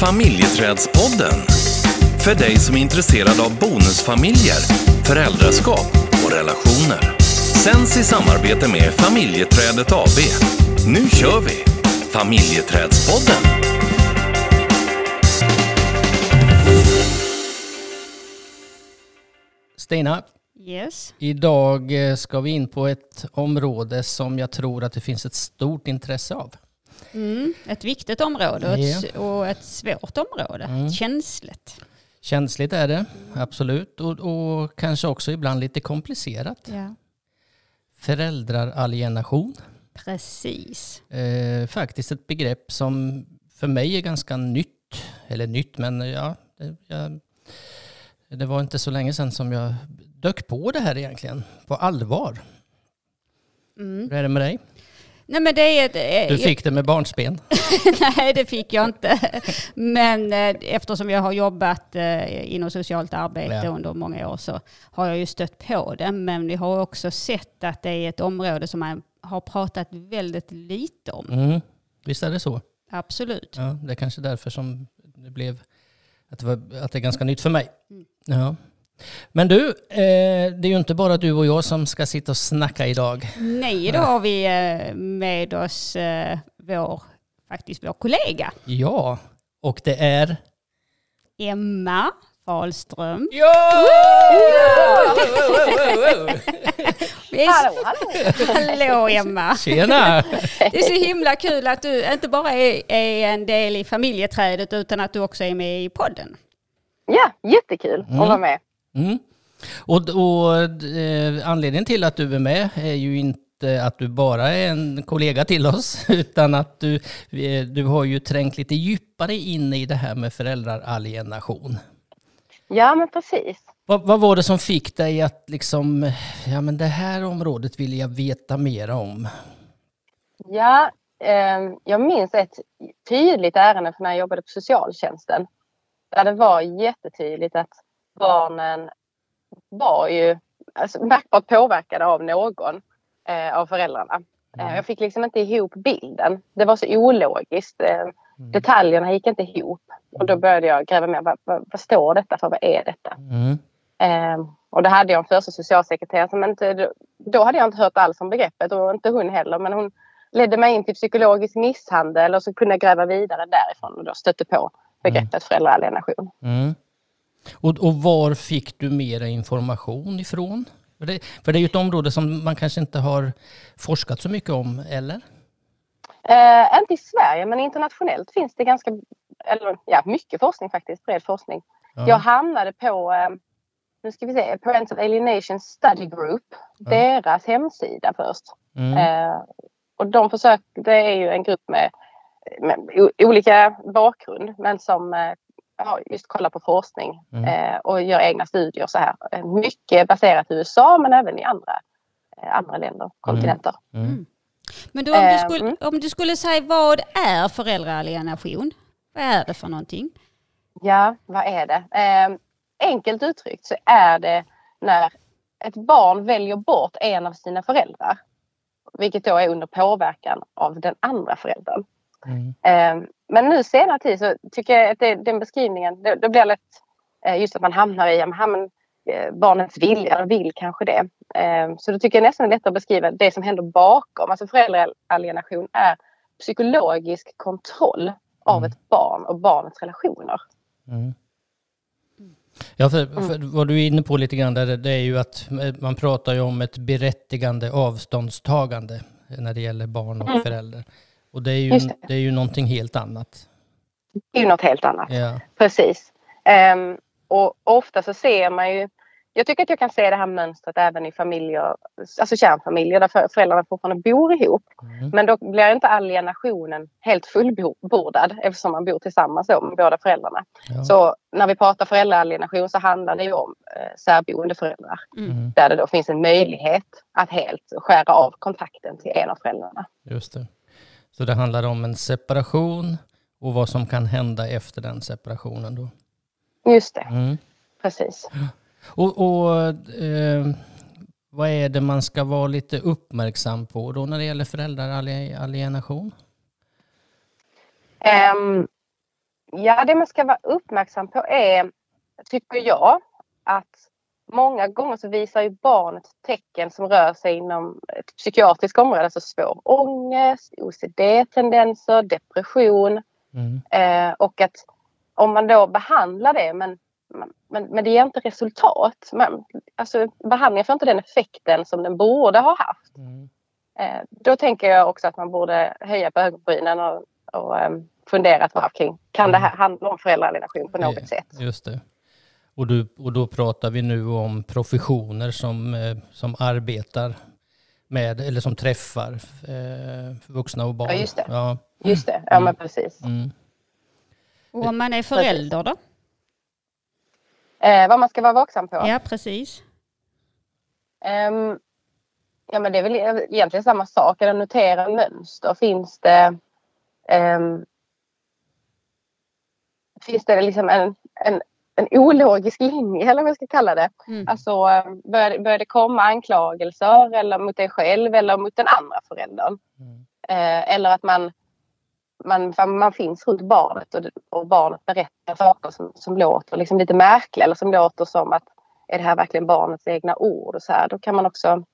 Familjeträdspodden. För dig som är intresserad av bonusfamiljer, föräldraskap och relationer. Sänds i samarbete med Familjeträdet AB. Nu kör vi! Familjeträdspodden. Stina, Yes. idag eh, ska vi in på ett område som jag tror att det finns ett stort intresse av. Mm, ett viktigt område och ett, och ett svårt område. Mm. Känsligt. Känsligt är det, absolut. Och, och kanske också ibland lite komplicerat. Ja. Föräldraalienation. Precis. Eh, faktiskt ett begrepp som för mig är ganska nytt. Eller nytt, men ja, det, jag, det var inte så länge sedan som jag dök på det här egentligen. På allvar. Mm. Hur är det med dig? Nej men det är ett, eh, Du fick det med barnsben. Nej det fick jag inte. Men eh, eftersom jag har jobbat eh, inom socialt arbete Ja. under många år så har jag ju stött på det. Men vi har också sett att det är ett område som man har pratat väldigt lite om. Mm. Visst är det så? Absolut. Ja, det är kanske därför som det blev att det, var, att det är ganska nytt för mig. Mm. Ja. Men du, eh, det är ju inte bara du och jag som ska sitta och snacka idag. Nej, då har vi eh, med oss eh, vår, faktiskt vår kollega Ja, och det är... Emma Fahlström. Ja! Hallå, hallå! Hallå Emma! Tjena! Det är så himla kul att du inte bara är, är en del i familjeträdet utan att du också är med i podden. Ja, jättekul Mm. att vara med. Mm. Och, och eh, anledningen till att du är med är ju inte att du bara är en kollega till oss, utan att du, eh, du har ju trängt lite djupare in i det här med föräldraalienation. Ja, men precis. Vad, vad var det som fick dig att liksom, ja men det här området vill jag veta mer om? Ja, eh, jag minns ett tydligt ärende från när jag jobbade på socialtjänsten. Där det var jättetydligt att barnen var ju alltså, märkbart påverkade av någon eh, av föräldrarna. Eh, jag fick liksom inte ihop bilden. Det var så ologiskt. Eh, Detaljerna gick inte ihop. Och då började jag gräva mer. Vad, vad, vad står detta för? Vad är detta? Mm. Eh, och det hade jag en första socialsekreterare som inte, då, hade jag inte hört alls om begreppet och inte hon heller. Men hon ledde mig in till psykologisk misshandel och så kunde jag gräva vidare därifrån och då stötte på begreppet föräldraalienation. Mm. Och, och var fick du mera information ifrån? För det, för det är ju ett område som man kanske inte har forskat så mycket om, eller? Eh, inte i Sverige men internationellt finns det ganska, eller ja mycket forskning faktiskt, bred forskning. Ja. Jag hamnade på, eh, nu ska vi se, Parental Alienation Study Group, Ja. deras hemsida först. Mm. Eh, och de försöker, det är ju en grupp med, med olika bakgrund men som eh, ja, just kollar på forskning Mm. eh, och gör egna studier så här. Eh, Mycket baserat i USA men även i andra, eh, andra länder, kontinenter. Mm. Men du, om, du Eh, skulle, mm. om du skulle säga vad är föräldraalienation? Vad är det för någonting? Ja, vad är det? Eh, enkelt uttryckt så är det när ett barn väljer bort en av sina föräldrar. Vilket då är under påverkan av den andra föräldern. Mm. Eh, men nu senare tid så tycker jag att det, den beskrivningen, det, det blir lätt eh, just att man hamnar i, men, eh, barnets vilja, eller vill kanske det. Så då tycker jag nästan det är lättare att beskriva det som händer bakom. Alltså föräldraalienation är psykologisk kontroll av Mm. ett barn och barnets relationer. Mm. Ja, för, för vad du är inne på lite grann där, det är ju att man pratar ju om ett berättigande avståndstagande när det gäller barn och Mm. förälder. Och det är ju, det. det är ju någonting helt annat. Det är ju något helt annat. Ja. Precis. Ehm, och ofta så ser man ju jag tycker att jag kan se det här mönstret även i familjer, alltså kärnfamiljer där för- föräldrarna fortfarande bor ihop. Mm. Men då blir inte alienationen helt fullbordad eftersom man bor tillsammans då med båda föräldrarna. Ja. Så när vi pratar föräldraalienation så handlar det ju om eh, särboende föräldrar. Mm. Där det då finns en möjlighet att helt skära av kontakten till en av föräldrarna. Just det. Så det handlar om en separation och vad som kan hända efter den separationen då. Just det, Mm. precis. Och, och eh, vad är det man ska vara lite uppmärksam på då när det gäller föräldraalienation? Ehm, Ja, det man ska vara uppmärksam på är, tycker jag, att många gånger så visar ju barnet tecken som rör sig inom ett psykiatriskt område, alltså svår ångest, OCD-tendenser, depression. Mm. Eh, och att om man då behandlar det men, men, men det ger inte resultat. Man, alltså, behandlingen får inte den effekten som den borde ha haft. Mm. Eh, då tänker jag också att man borde höja på ögonbrynen och, och um, fundera ett varv kring, kan det här mm. handla om föräldrarelation på något ja, sätt? Just det. Och, du, och då pratar vi nu om professioner som, eh, som arbetar med, eller som träffar eh, vuxna och barn. Ja, just det. Ja, just det. ja mm. men precis. Mm. Och om man är förälder då? Eh, vad man ska vara vaksam på? Ja, precis. Um, ja, men det är väl egentligen samma sak. Eller notera mönster. Finns det um, finns det liksom en, en, en ologisk linje eller vad jag ska kalla det. Mm. Alltså börjar, börjar det komma anklagelser eller mot dig själv eller mot den andra föräldern. Mm. Eh, eller att man, man, man finns runt barnet och, och barnet berättar saker som, som låter liksom lite märkliga eller som låter som att är det här verkligen barnets egna ord? Och så här, då kan man också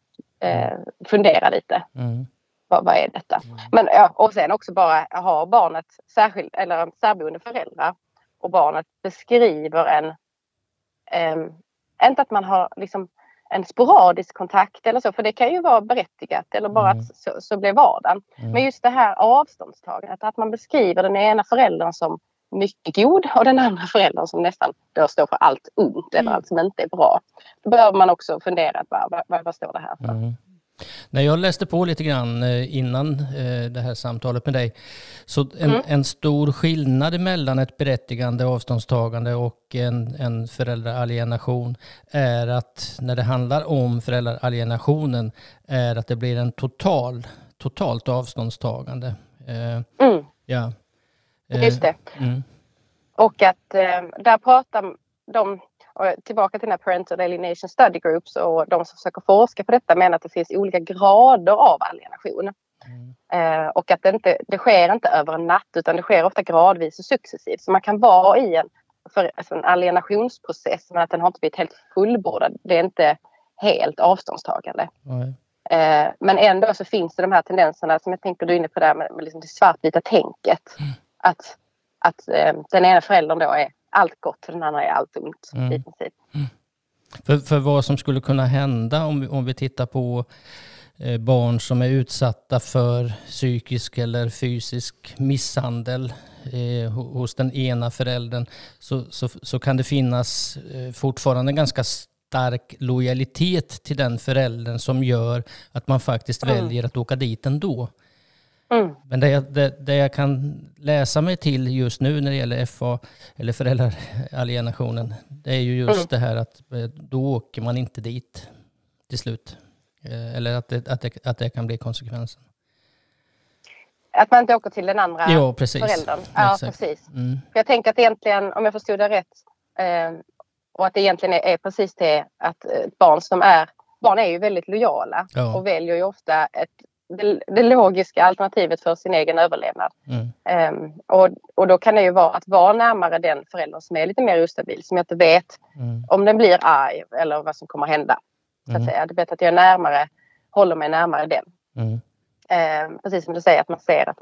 eh, fundera lite. Mm. Vad, vad, är detta? Mm. Men, ja, och sen också bara ha barnet särskild, eller särboende föräldrar och barnet beskriver en... Eh, inte att man har liksom en sporadisk kontakt eller så, för det kan ju vara berättigat eller bara mm. att så, så blir vardagen. Mm. Men just det här avståndstagandet, att man beskriver den ena föräldern som mycket god och den andra föräldern som nästan då står för allt ont eller mm. allt som inte är bra. Då behöver man också fundera på vad, vad, vad står det här för. Mm. När jag läste på lite grann eh, innan eh, det här samtalet med dig, så en, mm. en stor skillnad mellan ett berättigande avståndstagande och en, en föräldraalienation är att när det handlar om föräldraalienationen är att det blir en total, totalt avståndstagande. Eh, mm. Ja. Just det. Mm. Och att där pratar de tillbaka till den här Parental Alienation Study Groups och de som försöker forska på detta menar att det finns olika grader av alienation. Mm. Eh, och att det, inte, det sker inte över en natt utan det sker ofta gradvis och successivt. Så man kan vara i en, för, alltså en alienationsprocess men att den har inte blivit helt fullbordad. Det är inte helt avståndstagande. Mm. Men ändå så finns det de här tendenserna som jag tänker du är inne på där med, med liksom det svartvita tänket. Mm. Att, att eh, den ena föräldern då är allt gott och den andra är allt ont mm. i princip. Mm. För, för vad som skulle kunna hända om vi, om vi tittar på eh, barn som är utsatta för psykisk eller fysisk misshandel eh, hos den ena föräldern så, så, så kan det finnas eh, fortfarande ganska stark lojalitet till den föräldern som gör att man faktiskt mm. väljer att åka dit ändå. Mm. Men det jag, det, det jag, kan läsa mig till just nu när det gäller FA, eller föräldraalienationen, det är ju just mm. det här att eh, då åker man inte dit till slut. Eh, eller att det, att det, att det kan bli konsekvensen. Att man inte åker till den andra ja, precis. föräldern? Ja, Exakt. precis. Mm. Jag tänker att egentligen, om jag förstod det rätt, eh, och att det egentligen är, är precis det att barn som är Barn är ju väldigt lojala ja. och väljer ju ofta ett det, det, logiska alternativet för sin egen överlevnad. Mm. Um, och, och då kan det ju vara att vara närmare den föräldern som är lite mer ustabil, som jag inte vet mm. om den blir arg eller vad som kommer hända. Så att mm. säga. Det är bättre att jag närmare, håller mig närmare den. Um, precis som du säger att man ser att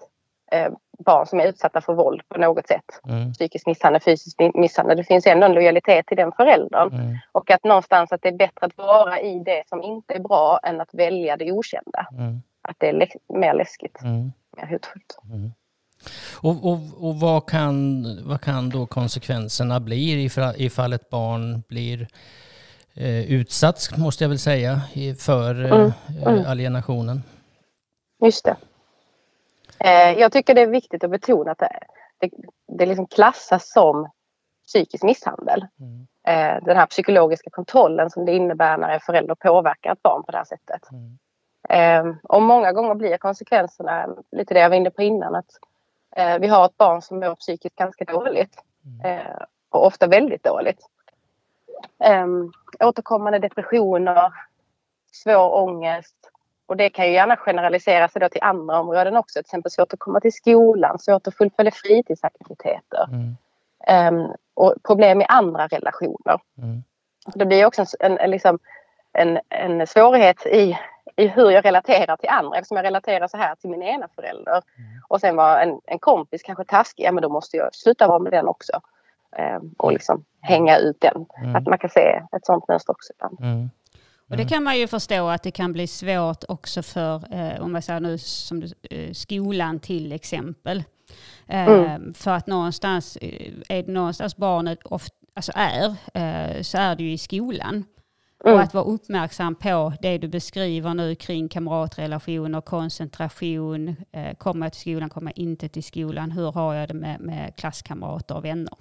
uh, barn som är utsatta för våld på något sätt, mm. psykisk misshandel, fysisk misshandel, det finns ändå en lojalitet till den föräldern. Och att någonstans att det är bättre att vara i det som inte är bra än att välja det okända. Att det är lä mer läskigt, mm. mer hotfullt. Mm. Och, och, och vad, kan, vad kan då konsekvenserna bli ifall, ett barn blir eh, utsatt, måste jag väl säga, för eh, mm. Mm. alienationen? Just det. Eh, jag tycker det är viktigt att betona att det, det, det liksom klassas som psykisk misshandel. Mm. Eh, den här psykologiska kontrollen som det innebär när en förälder påverkar ett barn på det här sättet. Mm. Eh, och många gånger blir konsekvenserna lite det jag var inne på innan. Att eh, vi har ett barn som mår psykiskt ganska dåligt. Mm. Eh, och ofta väldigt dåligt. Eh, återkommande depressioner, svår ångest. Och det kan ju gärna generalisera sig då till andra områden också. Till exempel svårt att komma till skolan, svårt att fullfölja fritidsaktiviteter. Mm. Ehm, och problem i andra relationer. Mm. Det blir också en, en, liksom, en, en svårighet i, i hur jag relaterar till andra eftersom jag relaterar så här till min ena förälder. Mm. Och sen var en, en kompis kanske taskig, ja men då måste jag sluta vara med den också. Ehm, och liksom hänga ut den. Mm. Att man kan se ett sånt mönster också ibland. Mm. Och det kan man ju förstå att det kan bli svårt också för, eh, om jag säger nu som du, eh, skolan till exempel. Eh, Mm. För att någonstans, eh, är det någonstans barnet ofta, alltså är, eh, så är det ju i skolan. Mm. Och att vara uppmärksam på det du beskriver nu kring kamratrelationer, koncentration, eh, kommer jag till skolan, kommer jag inte till skolan, hur har jag det med, med klasskamrater och vänner?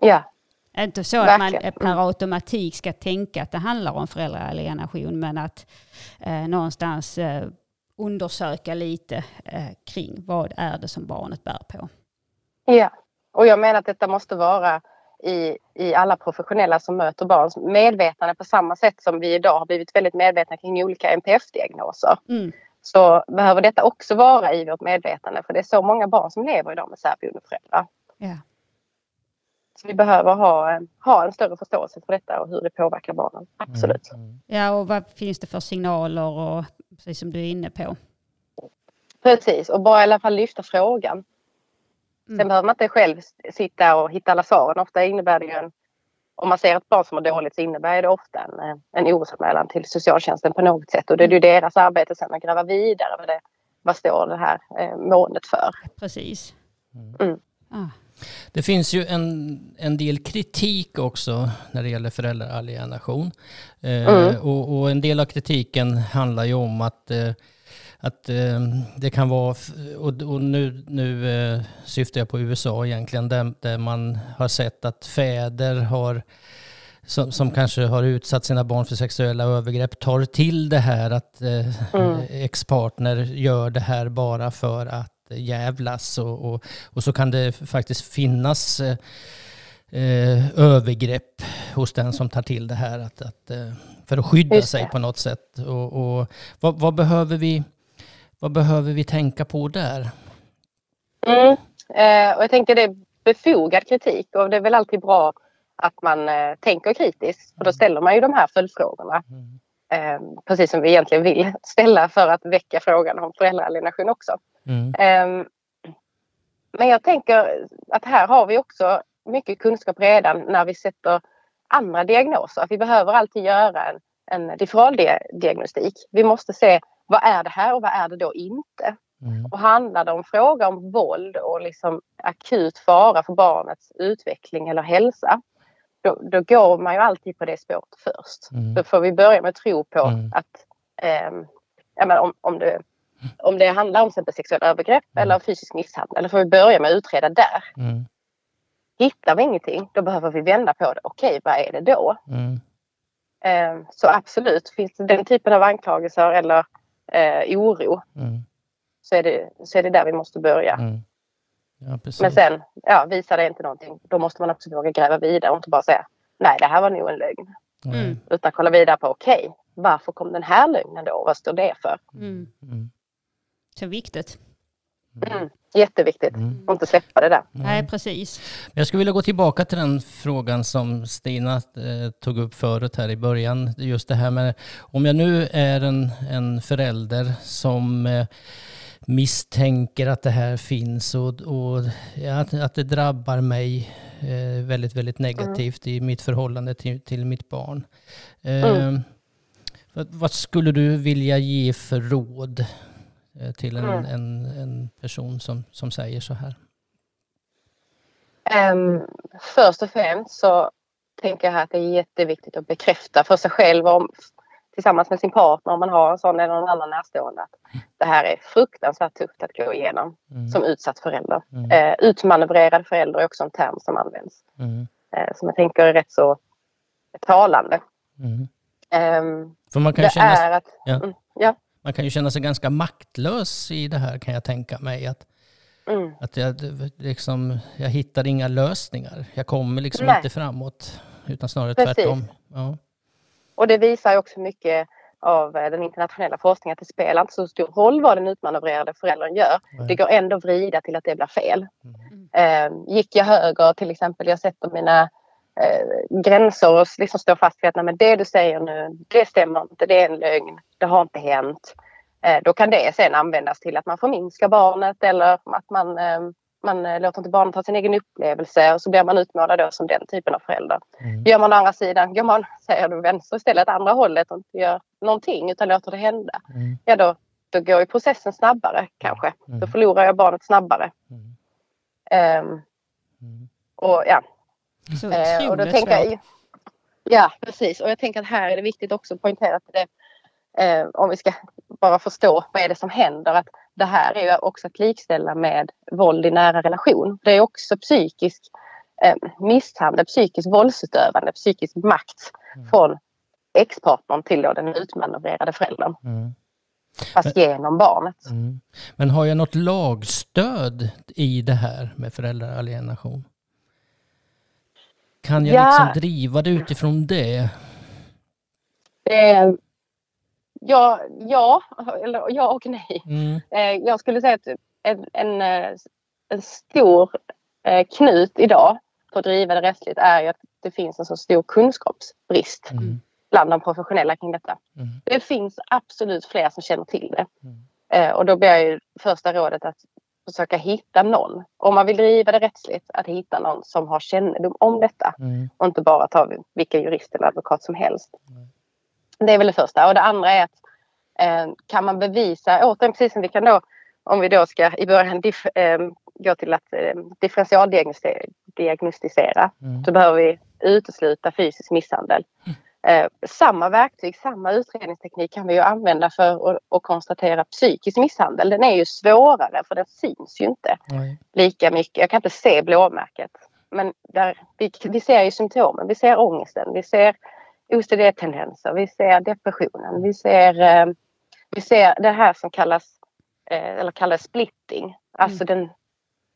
Ja, Inte så att man per automatik ska tänka att det handlar om föräldraalienation, men att eh, någonstans eh, undersöka lite eh, kring vad är det som barnet bär på. Ja, och jag menar att detta måste vara i, i alla professionella som möter barns medvetande på samma sätt som vi idag har blivit väldigt medvetna kring olika NPF-diagnoser. Mm. Så behöver detta också vara i vårt medvetande för det är så många barn som lever idag med särboende föräldrar. Ja. Så vi behöver ha, en- ha en större förståelse för detta och hur det påverkar barnen. Absolut. Mm. ja, och vad finns det för signaler och precis som du är inne på. Precis, och bara i alla fall lyfta frågan. Sen Mm. behöver man inte själv sitta och hitta alla svaren. Ofta innebär det ju en, om man ser ett barn som mår dåligt så innebär det ofta en, eh, en orosanmälan till socialtjänsten på något sätt. Och det är ju deras arbete sen att gräva vidare. Vad, det, vad står det här eh, måendet för? Precis. Mm. Ah. Det finns ju en, en del kritik också när det gäller föräldraalienation. Eh, Mm. och, och en del av kritiken handlar ju om att, eh, att eh, det kan vara, och, och nu, nu eh, syftar jag på USA egentligen, där, där man har sett att fäder har som, som kanske har utsatt sina barn för sexuella övergrepp tar till det här att eh, Mm. ex-partner gör det här bara för att jävlas och, och, och så kan det faktiskt finnas eh, eh, övergrepp hos den som tar till det här att, att, eh, för att skydda sig på något sätt. Och, och vad, vad, behöver vi, vad behöver vi tänka på där? Mm. Eh, och jag tänker det är befogad kritik och det är väl alltid bra att man eh, tänker kritiskt. För då ställer man ju de här följdfrågorna. Mm. Eh, precis som vi egentligen vill ställa för att väcka frågan om föräldraalienation också. Mm. Ehm, Men jag tänker att här har vi också mycket kunskap redan när vi sätter andra diagnoser. Att vi behöver alltid göra en, en differaldiagnostik. Vi måste se vad är det här och vad är det då inte? Mm. Och handlar det om fråga om våld och liksom akut fara för barnets utveckling eller hälsa, då, då går man ju alltid på det spåret först. Mm. Då får vi börja med att tro på Mm. att men om, om, det, om det handlar om exempel sexuella övergrepp Mm. eller fysisk misshandel, eller får vi börja med att utreda där. Mm. Hittar vi ingenting, då behöver vi vända på det. Okej, vad är det då? Mm. Ehm, så absolut, finns det den typen av anklagelser eller eh, oro Mm. så är, det, så är det där vi måste börja. Mm. Ja, precis. Men sen, ja, visar det inte någonting, då måste man också våga gräva vidare och inte bara säga nej, det här var nog en lögn. Mm. Utan kolla vidare på okej, varför kom den här lögnen då? Vad står det för? Mm. Mm. Så viktigt. Mm. Jätteviktigt. Mm. Och inte släppa det där. Nej, precis. Jag skulle vilja gå tillbaka till den frågan som Stina eh, tog upp förut här i början. Just det här med om jag nu är en, en förälder som eh, misstänker att det här finns och, och att, att det drabbar mig eh, väldigt, väldigt negativt i mitt förhållande till, till mitt barn. Eh, Mm. vad, vad skulle du vilja ge för råd eh, till en, Mm. en, en person som, som säger så här? Ehm, först och främst så tänker jag att det är jätteviktigt att bekräfta för sig själv om, tillsammans med sin partner om man har en sån eller någon annan närstående att det här är fruktansvärt tufft att gå igenom Mm. som utsatt förälder. Mm. Eh, utmanövrerad förälder är också en term som används Mm. eh, som jag tänker är rätt så talande. Mm. Ehm, För man kan, det känna, är att... ja. Mm, ja. Man kan ju känna sig ganska maktlös i det här kan jag tänka mig. Att, Mm, att jag, liksom, jag hittar inga lösningar. Jag kommer liksom Nej. inte framåt. Utan snarare Precis. tvärtom. Ja. Och det visar ju också mycket av eh, den internationella forskningen att det spelar inte så stor roll vad den utmanövrerade föräldern gör. Nej. Det går ändå att vrida till att det blir fel. Mm. Eh, gick jag höger till exempel, jag sätter mina eh, gränser och liksom står fast vid att Nej, det du säger nu, det stämmer inte, det är en lögn, det har inte hänt. Eh, då kan det sen användas till att man förminskar barnet eller att man, eh, man eh, låter inte barnet ha sin egen upplevelse och så blir man utmålad då som den typen av förälder. Mm. Gör man å andra sidan, går man, säger du vänster istället, andra hållet och inte gör någonting utan låter det hända. Mm. Ja då, då går ju processen snabbare kanske. Mm. Då förlorar jag barnet snabbare. Mm. och ja, Så Eh, och då tänker jag, ja, precis. Och jag tänker att här är det viktigt också att poängtera att det, eh, om vi ska bara förstå vad är det som händer, att det här är ju också att likställa med våld i nära relation. Det är också psykisk eh, misshandel, psykisk våldsutövande, psykisk makt Mm. från ex-partnern till då den utmanövrerade föräldern, Mm. fast genom barnet. Mm. Men har jag något lagstöd i det här med föräldraalienation? Kan jag Ja. liksom driva det utifrån det? Eh, ja, ja, eller ja och nej. Mm. Eh, jag skulle säga att en, en, eh, en stor eh, knut idag för att driva det rättsligt är ju att det finns en så stor kunskapsbrist Mm. bland de professionella kring detta. Mm. Det finns absolut fler som känner till det. Mm. Eh, och då blir ju första rådet att försöka hitta någon, om man vill driva det rättsligt, att hitta någon som har kännedom om detta Mm. och inte bara ta vilken jurist eller advokat som helst. Mm. Det är väl det första. Och det andra är att eh, kan man bevisa, återigen precis som vi kan då, om vi då ska i början dif, eh, gå till att eh, differentialdiagnostisera, Mm. så behöver vi utesluta fysisk misshandel. Eh, samma verktyg, samma utredningsteknik kan vi ju använda för att, att konstatera psykisk misshandel. Den är ju svårare för den syns ju inte Nej. lika mycket. Jag kan inte se blåmärket. Men där, vi, vi ser ju symptomen. Vi ser ångesten, vi ser OCD-tendenser, vi ser depressionen, vi ser, eh, vi ser det här som kallas, eh, eller kallas splitting. Alltså den,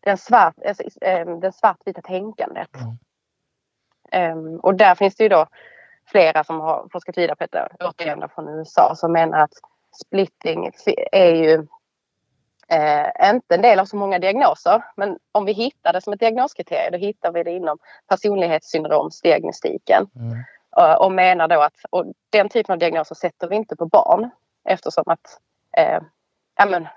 den, svart, alltså, eh, den svartvita tänkandet. Mm. Ehm, och där finns det ju då flera som har forskat vidare på detta, återigen från USA, som menar att splitting är ju eh, inte en del av så många diagnoser. Men om vi hittar det som ett diagnoskriterium, då hittar vi det inom personlighetssyndromsdiagnostiken. Mm. Eh, och menar då att och den typen av diagnoser sätter vi inte på barn eftersom att eh, ja, men,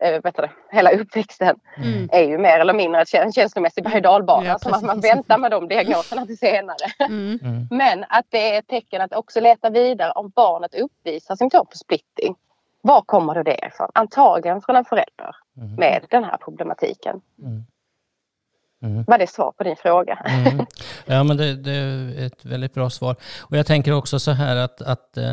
eh, vet du det, hela uppväxten Mm. är ju mer eller mindre en känslomässig berg och dalbana. Ja, så man, man väntar med de diagnoserna till senare. Mm. Mm. Men att det är ett tecken att också leta vidare om barnet uppvisar symptom på splitting. Var kommer då det ifrån? Antagligen från en förälder Mm. med den här problematiken. Mm. Mm. Var det svar på din fråga? Mm. Ja, men det, det är ett väldigt bra svar. Och jag tänker också så här att, att eh,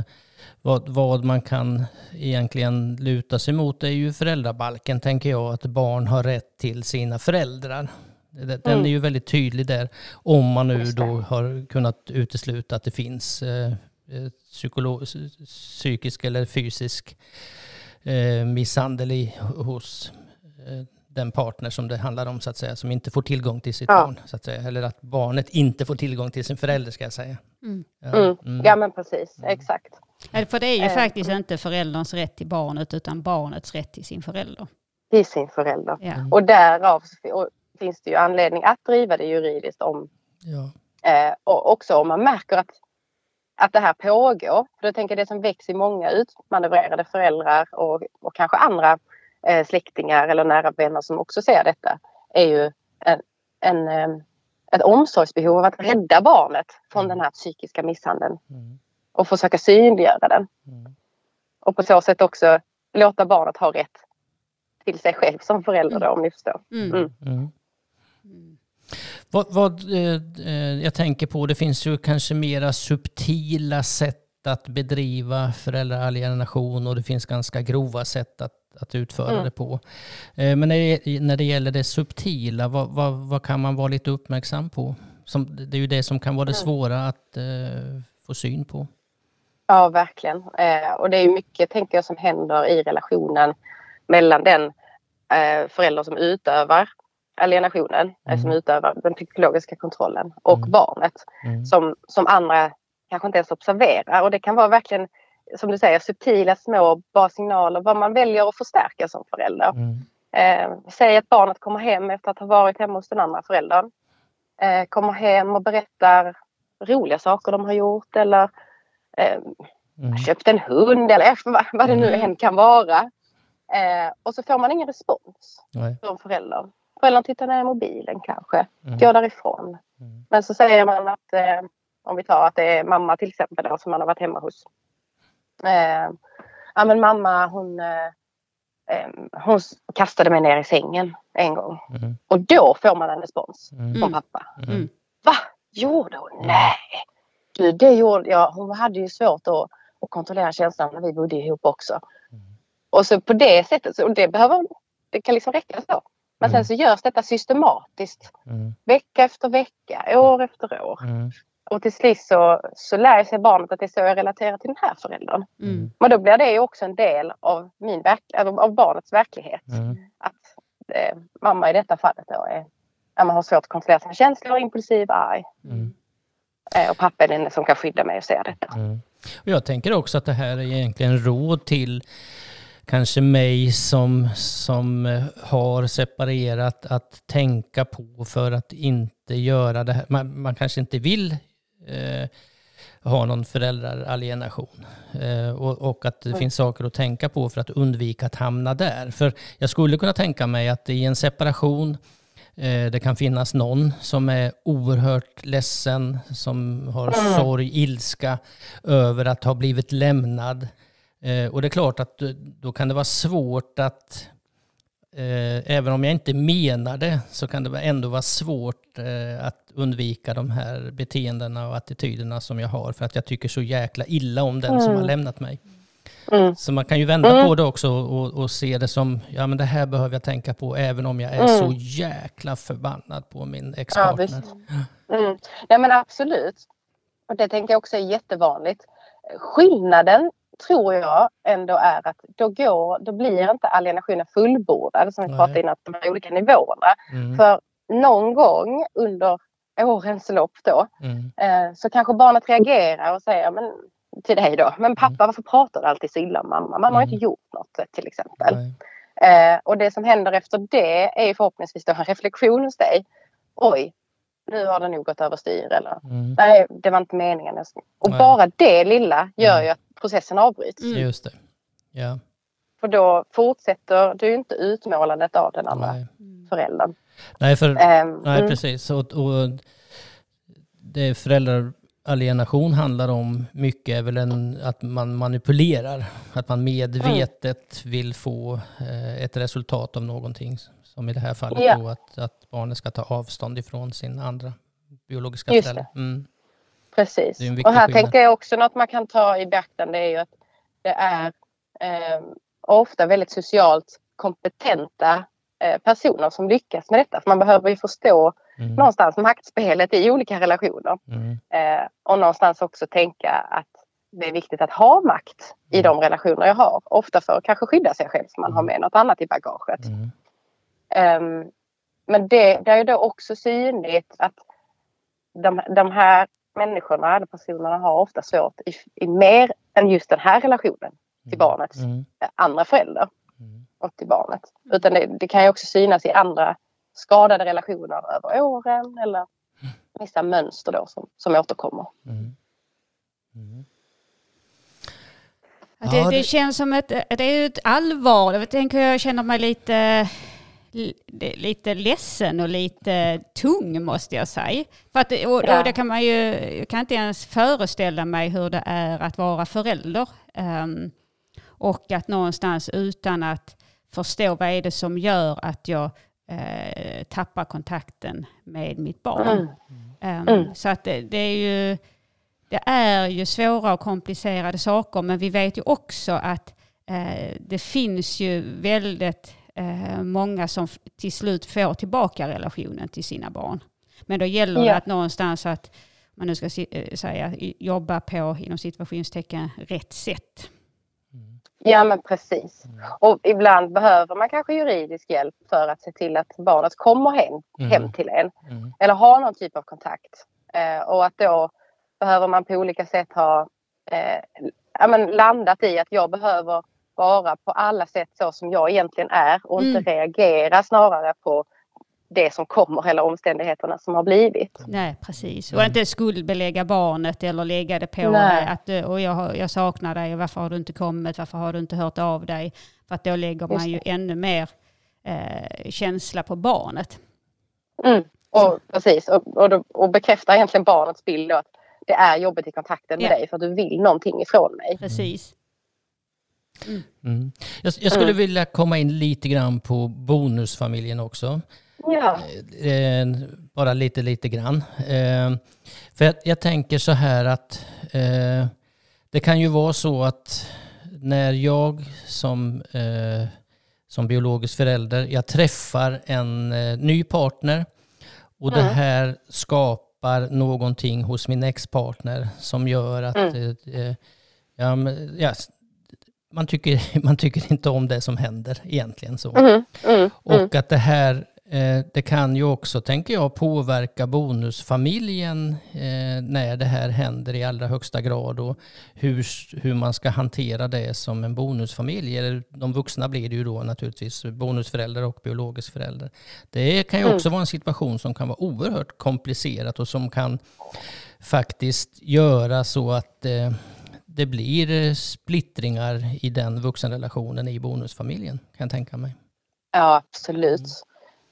vad, vad man kan egentligen luta sig mot är ju föräldrabalken, tänker jag, att barn har rätt till sina föräldrar. Den Mm. är ju väldigt tydlig där, om man nu då har kunnat utesluta att det finns eh, psykisk eller fysisk eh, misshandel i, hos eh, den partner som det handlar om så att säga, som inte får tillgång till sitt Ja. barn. Så att säga. Eller att barnet inte får tillgång till sin förälder ska jag säga. Mm. Ja, Mm. mm. Ja men precis, exakt. För det är ju Eh, faktiskt inte förälderns rätt till barnet utan barnets rätt till sin förälder. Till sin förälder. Ja. Och därav och finns det ju anledning att driva det juridiskt om Ja. Eh, och också om man märker att, att det här pågår. För jag tänker det som väcks i många utmanövrerade föräldrar och, och kanske andra eh, släktingar eller nära vänner som också ser detta är ju en, en, eh, ett omsorgsbehov av att rädda barnet från den här psykiska misshandeln Mm. Och försöka synliggöra den. Mm. Och på så sätt också låta barnet ha rätt till sig själv som förälder då, om ni förstår. Mm. Mm. Mm. Mm. Vad, vad eh, eh, jag tänker på, det finns ju kanske mera subtila sätt att bedriva föräldraalienation och det finns ganska grova sätt att, att utföra Mm. det på. Eh, men när det, när det gäller det subtila, vad, vad, vad kan man vara lite uppmärksam på? Som, det är ju det som kan vara det Mm. svåra att eh, få syn på. Ja, verkligen. Eh, och det är mycket, tänker jag, som händer i relationen mellan den eh, förälder som utövar alienationen, eh, Mm. som utövar den psykologiska kontrollen, och Mm. barnet Mm. som, som andra kanske inte ens observerar. Och det kan vara verkligen, som du säger, subtila små bra signaler, vad man väljer att förstärka som förälder. Mm. Eh, säg att barnet kommer hem efter att ha varit hemma hos den andra föräldern. Eh, kommer hem och berättar roliga saker de har gjort eller eh, köpt en hund eller vad, vad det nu Mm. än kan vara. Eh, och så får man ingen respons Nej. från föräldern. Föräldern tittar ner i mobilen kanske, Mm. går därifrån. Mm. Men så säger man att, eh, om vi tar att det är mamma till exempel då, som man har varit hemma hos. Eh, ja men mamma hon, eh, eh, hon kastade mig ner i sängen en gång. Mm. Och då får man en respons Mm. från pappa. Va? Gjorde hon? Nej! Du, det gjorde jag. Hon hade ju svårt att, att kontrollera känslan när vi bodde ihop också. Mm. Och så på det sättet, så, och det behöver, det kan liksom räcka så. Men Mm. sen så görs detta systematiskt. Mm. Vecka efter vecka, år efter år. Mm. Och till slut så, så lär sig barnet att det är så jag relaterar till den här föräldern. Mm. Men då blir det ju också en del av, min verk, av barnets verklighet. Mm. Att eh, mamma i detta fallet då är, ja, man har svårt att kontrollera sina känslor, impulsiv, arg. Mm. Eh, och pappa är den som kan skydda mig och säga detta. Mm. Och jag tänker också att det här är egentligen råd till kanske mig som, som eh, har separerat att tänka på för att inte göra det här. Man, man kanske inte vill eh, ha någon föräldraalienation. Eh, och, och att det finns saker att tänka på för att undvika att hamna där. För jag skulle kunna tänka mig att i en separation Det kan finnas någon som är oerhört ledsen, som har sorg, ilska över att ha blivit lämnad. Eh, Och det är klart att eh, då kan det vara svårt att, eh, även om jag inte menar det, så kan det ändå vara svårt eh, att undvika de här beteendena och attityderna som jag har för att jag tycker så jäkla illa om den som har lämnat mig. Mm. Så man kan ju vända Mm. på det också och, och se det som, ja men det här behöver jag tänka på även om jag är Mm. så jäkla förbannad på min ex-partner. visst. Mm. Nej men absolut. Och det tänker jag också är jättevanligt. Skillnaden tror jag ändå är att då, går, då blir inte alienationen fullbordad som vi Nej. pratade innan, de här olika nivåerna. Mm, För någon gång under årens lopp då mm, eh, så kanske barnet reagerar och säger men, till dig då, men pappa varför pratar du alltid så illa om mamma? Man har Mm. inte gjort något till exempel. Eh, och det som händer efter det är förhoppningsvis då en reflektion hos dig. Oj, nu har det nog gått överstyr eller mm, nej, det var inte meningen. Och Nej. bara det lilla gör Mm. ju att processen avbryts. Mm. just det. Ja, För då fortsätter du inte utmålandet av den andra nej. föräldern. Nej, för, Ehm, nej mm, precis. Och, och det föräldraalienation handlar om mycket är väl en, att man manipulerar. Att man medvetet vill få eh, ett resultat av någonting. Som i det här fallet Ja. då att, att barnet ska ta avstånd ifrån sin andra biologiska Just. Mm. Precis. Och här skillnad. tänker jag också något man kan ta i beaktande är ju att det är eh, ofta väldigt socialt kompetenta eh, personer som lyckas med detta. För man behöver ju förstå Mm. någonstans maktspelet i olika relationer. Mm. Eh, och någonstans också tänka att det är viktigt att ha makt i de relationer jag har. Ofta för att kanske skydda sig själv så man har med något annat i bagaget. Mm. Ehm, men det, det är då också synligt att de, de här människorna, eller personerna har ofta svårt i, i mer än just den här relationen till barnet, Mm. andra föräldrar Mm. och till barnet. Utan det, det kan ju också synas i andra skadade relationer över åren eller vissa mönster då som, som återkommer. Mm. Mm. Ja, det det- känns som ett, det är ett allvar. Jag tänker jag känner mig lite, lite ledsen och lite tung måste jag säga. För att, och, Ja. och det kan man ju, jag kan inte ens föreställa mig hur det är att vara förälder. Ehm, och att någonstans utan att förstå vad är det som gör att jag eh, tappar kontakten med mitt barn. Mm. Mm. Så att det, det är ju det är ju svåra och komplicerade saker men vi vet ju också att eh, det finns ju väldigt eh, många som till slut får tillbaka relationen till sina barn. Men då gäller det Ja. att någonstans att man nu ska eh, säga jobba på inom situationstecken rätt sätt. Ja men precis. Och ibland behöver man kanske juridisk hjälp för att se till att barnet kommer hem, Mm. hem till en. Mm. Eller har någon typ av kontakt. Eh, och att då behöver man på olika sätt ha eh, ja, men landat i att jag behöver vara på alla sätt så som jag egentligen är och Mm. inte reagera snarare på det som kommer eller omständigheterna som har blivit. Nej, precis. Och inte skuldbelägga barnet eller lägga det på Nej. eh, att eh, och jag, har- jag saknar dig och varför har du inte kommit, varför har du inte hört av dig? För att då lägger man ju ännu mer eh, känsla på barnet. Mm. Och, precis, och, och, och bekräftar egentligen barnets bild att det är jobbigt i kontakten med Ja. dig för att du vill någonting ifrån mig. Precis. Mm. Jag, jag skulle Mm. vilja komma in lite grann på bonusfamiljen också. Ja. Eh, bara lite, lite grann. Eh, för jag, jag tänker så här att eh, det kan ju vara så att när jag som, som biologisk förälder, jag träffar en ny partner och det Mm. här skapar någonting hos min ex-partner som gör att Mm. ja, ja, man, tycker, man tycker inte om det som händer egentligen. så. Mm. Mm. Och att det här, det kan ju också, tänker jag, påverka bonusfamiljen eh, när det här händer i allra högsta grad och hur, hur man ska hantera det som en bonusfamilj. Eller de vuxna blir det ju då naturligtvis, bonusförälder och biologisk förälder. Det kan ju Mm. också vara en situation som kan vara oerhört komplicerat och som kan faktiskt göra så att eh, det blir eh, splittringar i den vuxenrelationen i bonusfamiljen, kan jag tänka mig. Ja, absolut.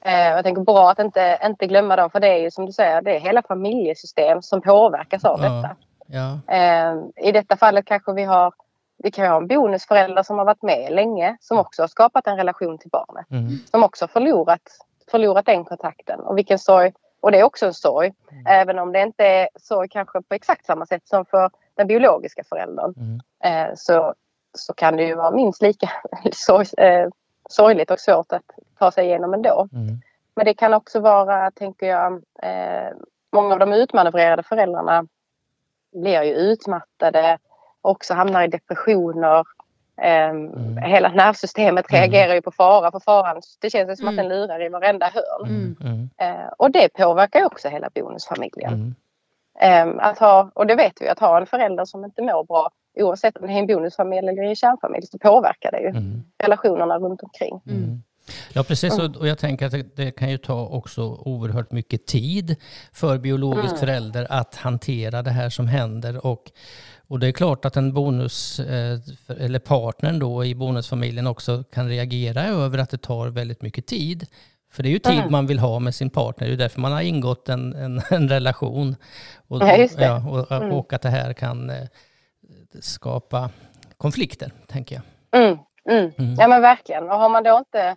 Eh, jag tänker bra att inte, inte glömma dem för det är ju som du säger, det är hela familjesystem som påverkas av Ja. detta. Ja, Eh, I detta fallet kanske vi har vi kan ha en bonusförälder som har varit med länge som också har skapat en relation till barnet. mm, Som också har förlorat, förlorat den kontakten. Och vilken sorg. Och det är också en sorg. Även om det inte är sorg kanske på exakt samma sätt som för den biologiska föräldern. mm, Eh, så, så kan det ju vara minst lika sorg, eh, sorgligt och svårt att ta sig igenom ändå. mm, Men det kan också vara, tänker jag, eh, många av de utmanövrerade föräldrarna blir ju utmattade, också hamnar i depressioner. Eh, Hela nervsystemet Mm. reagerar ju på fara, för faran, det känns som att Mm. den lurar i varenda hörn. mm, mm, Eh, och det påverkar ju också hela bonusfamiljen. mm, Eh, att ha, och det vet vi, att ha en förälder som inte mår bra, oavsett om det är en bonusfamilj eller en kärnfamilj, så påverkar det ju mm, relationerna runt omkring. mm. Ja, precis. Och, och jag tänker att det, kan ju ta också oerhört mycket tid för biologisk Mm. förälder att hantera det här som händer. Och, och det är klart att en bonus, eh, eller partnern då i bonusfamiljen också kan reagera över att det tar väldigt mycket tid. För det är ju tid Mm. man vill ha med sin partner. Det är därför man har ingått en, en, en relation. Och, Ja, just det. Ja, och, Mm. och att det här kan eh, skapa konflikter, tänker jag. Mm, mm. Mm. Ja men verkligen. Och har man då inte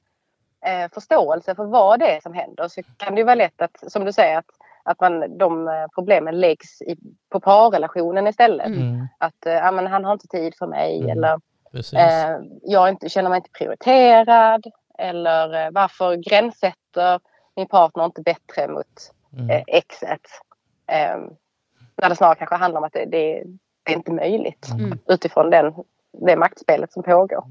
eh, förståelse för vad det är som händer så kan det ju vara lätt att, som du säger, att, att man, de eh, problemen läggs i, på parrelationen istället. Mm. Att eh, ja, men han har inte tid för mig Mm. eller eh, jag inte, känner mig inte prioriterad eller eh, varför gränssätter min partner inte bättre mot Mm. eh, exet. Eh, när det snarare kanske handlar om att det, det, det är inte möjligt Mm. utifrån den, det maktspelet som pågår.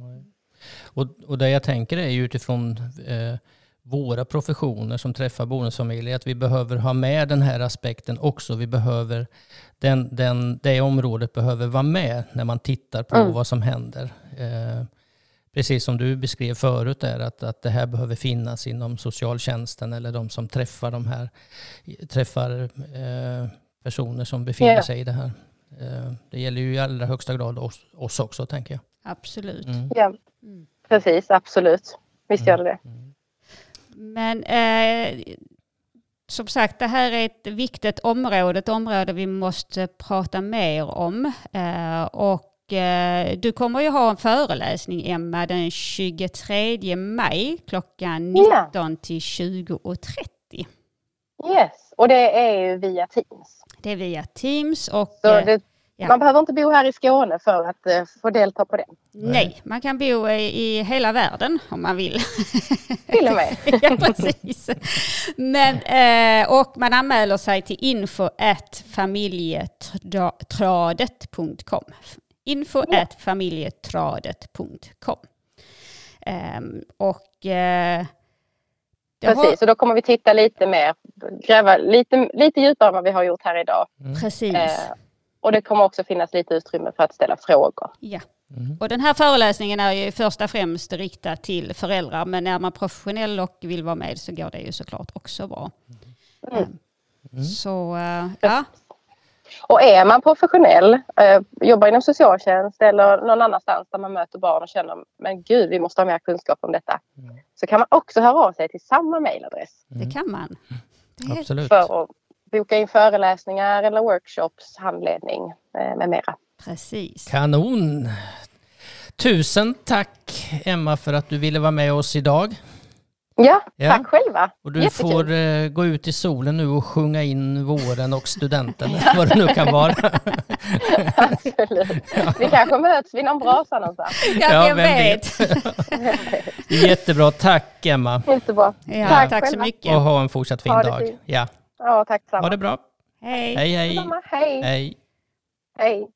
Och, och det jag tänker är ju utifrån eh, våra professioner som träffar bonusfamiljer att vi behöver ha med den här aspekten också. Vi behöver, den, den, det området behöver vara med när man tittar på Mm. vad som händer. Eh, precis som du beskrev förut där, att, att det här behöver finnas inom socialtjänsten eller de som träffar de här, träffar eh, personer som befinner Ja. sig i det här. Eh, det gäller ju i allra högsta grad oss, oss också tänker jag. Absolut. Mm. Ja, Mm. precis, absolut. Visst gör det det. Men eh, som sagt, det här är ett viktigt område, ett område vi måste prata mer om. Eh, och eh, du kommer ju ha en föreläsning, Emma, den 23 maj klockan Ja. 19 till 20.30. Yes, och det är ju via Teams. Det är via Teams och Så eh, det, ja. Man behöver inte bo här i Skåne för att eh, få delta på den. nej, man kan bo i, i hela världen om man vill. Till och med. ja, precis. Men, eh, och man anmäler sig till info familjetradet.com. Info familjetradet.com. Ehm, och eh, det Precis, och då kommer vi titta lite mer, gräva lite, lite djupare än vad vi har gjort här idag. precis. Eh, Och det kommer också finnas lite utrymme för att ställa frågor. Ja. Mm. Och den här föreläsningen är ju först och främst riktad till föräldrar men är man professionell och vill vara med så går det ju såklart också bra. Mm. Eh, Så eh, ja, Och är man professionell, eh, jobbar inom socialtjänst eller någon annanstans där man möter barn och känner men gud vi måste ha mer kunskap om detta. Så kan man också höra av sig till samma mejladress det kan man. Det Absolut. för att boka in föreläsningar eller workshops, handledning eh, med mera. Precis. Kanon! Tusen tack Emma för att du ville vara med oss idag. Ja, Ja. tack själva. Och du Jättekul. får eh, gå ut i solen nu och sjunga in våren och studenten, vad det nu kan vara. Absolut. Vi kanske möts vid någon brasa någonstans. Ja, Ja, jag vem vet. Jättebra, tack Emma. Jättebra. Ja, Tack tack så mycket. Och ha en fortsatt fin Ha dag. fint. Ja, Ja, tack ha samma. det bra. Hej. Hej hej. Detsamma. Hej. Hej. Hej.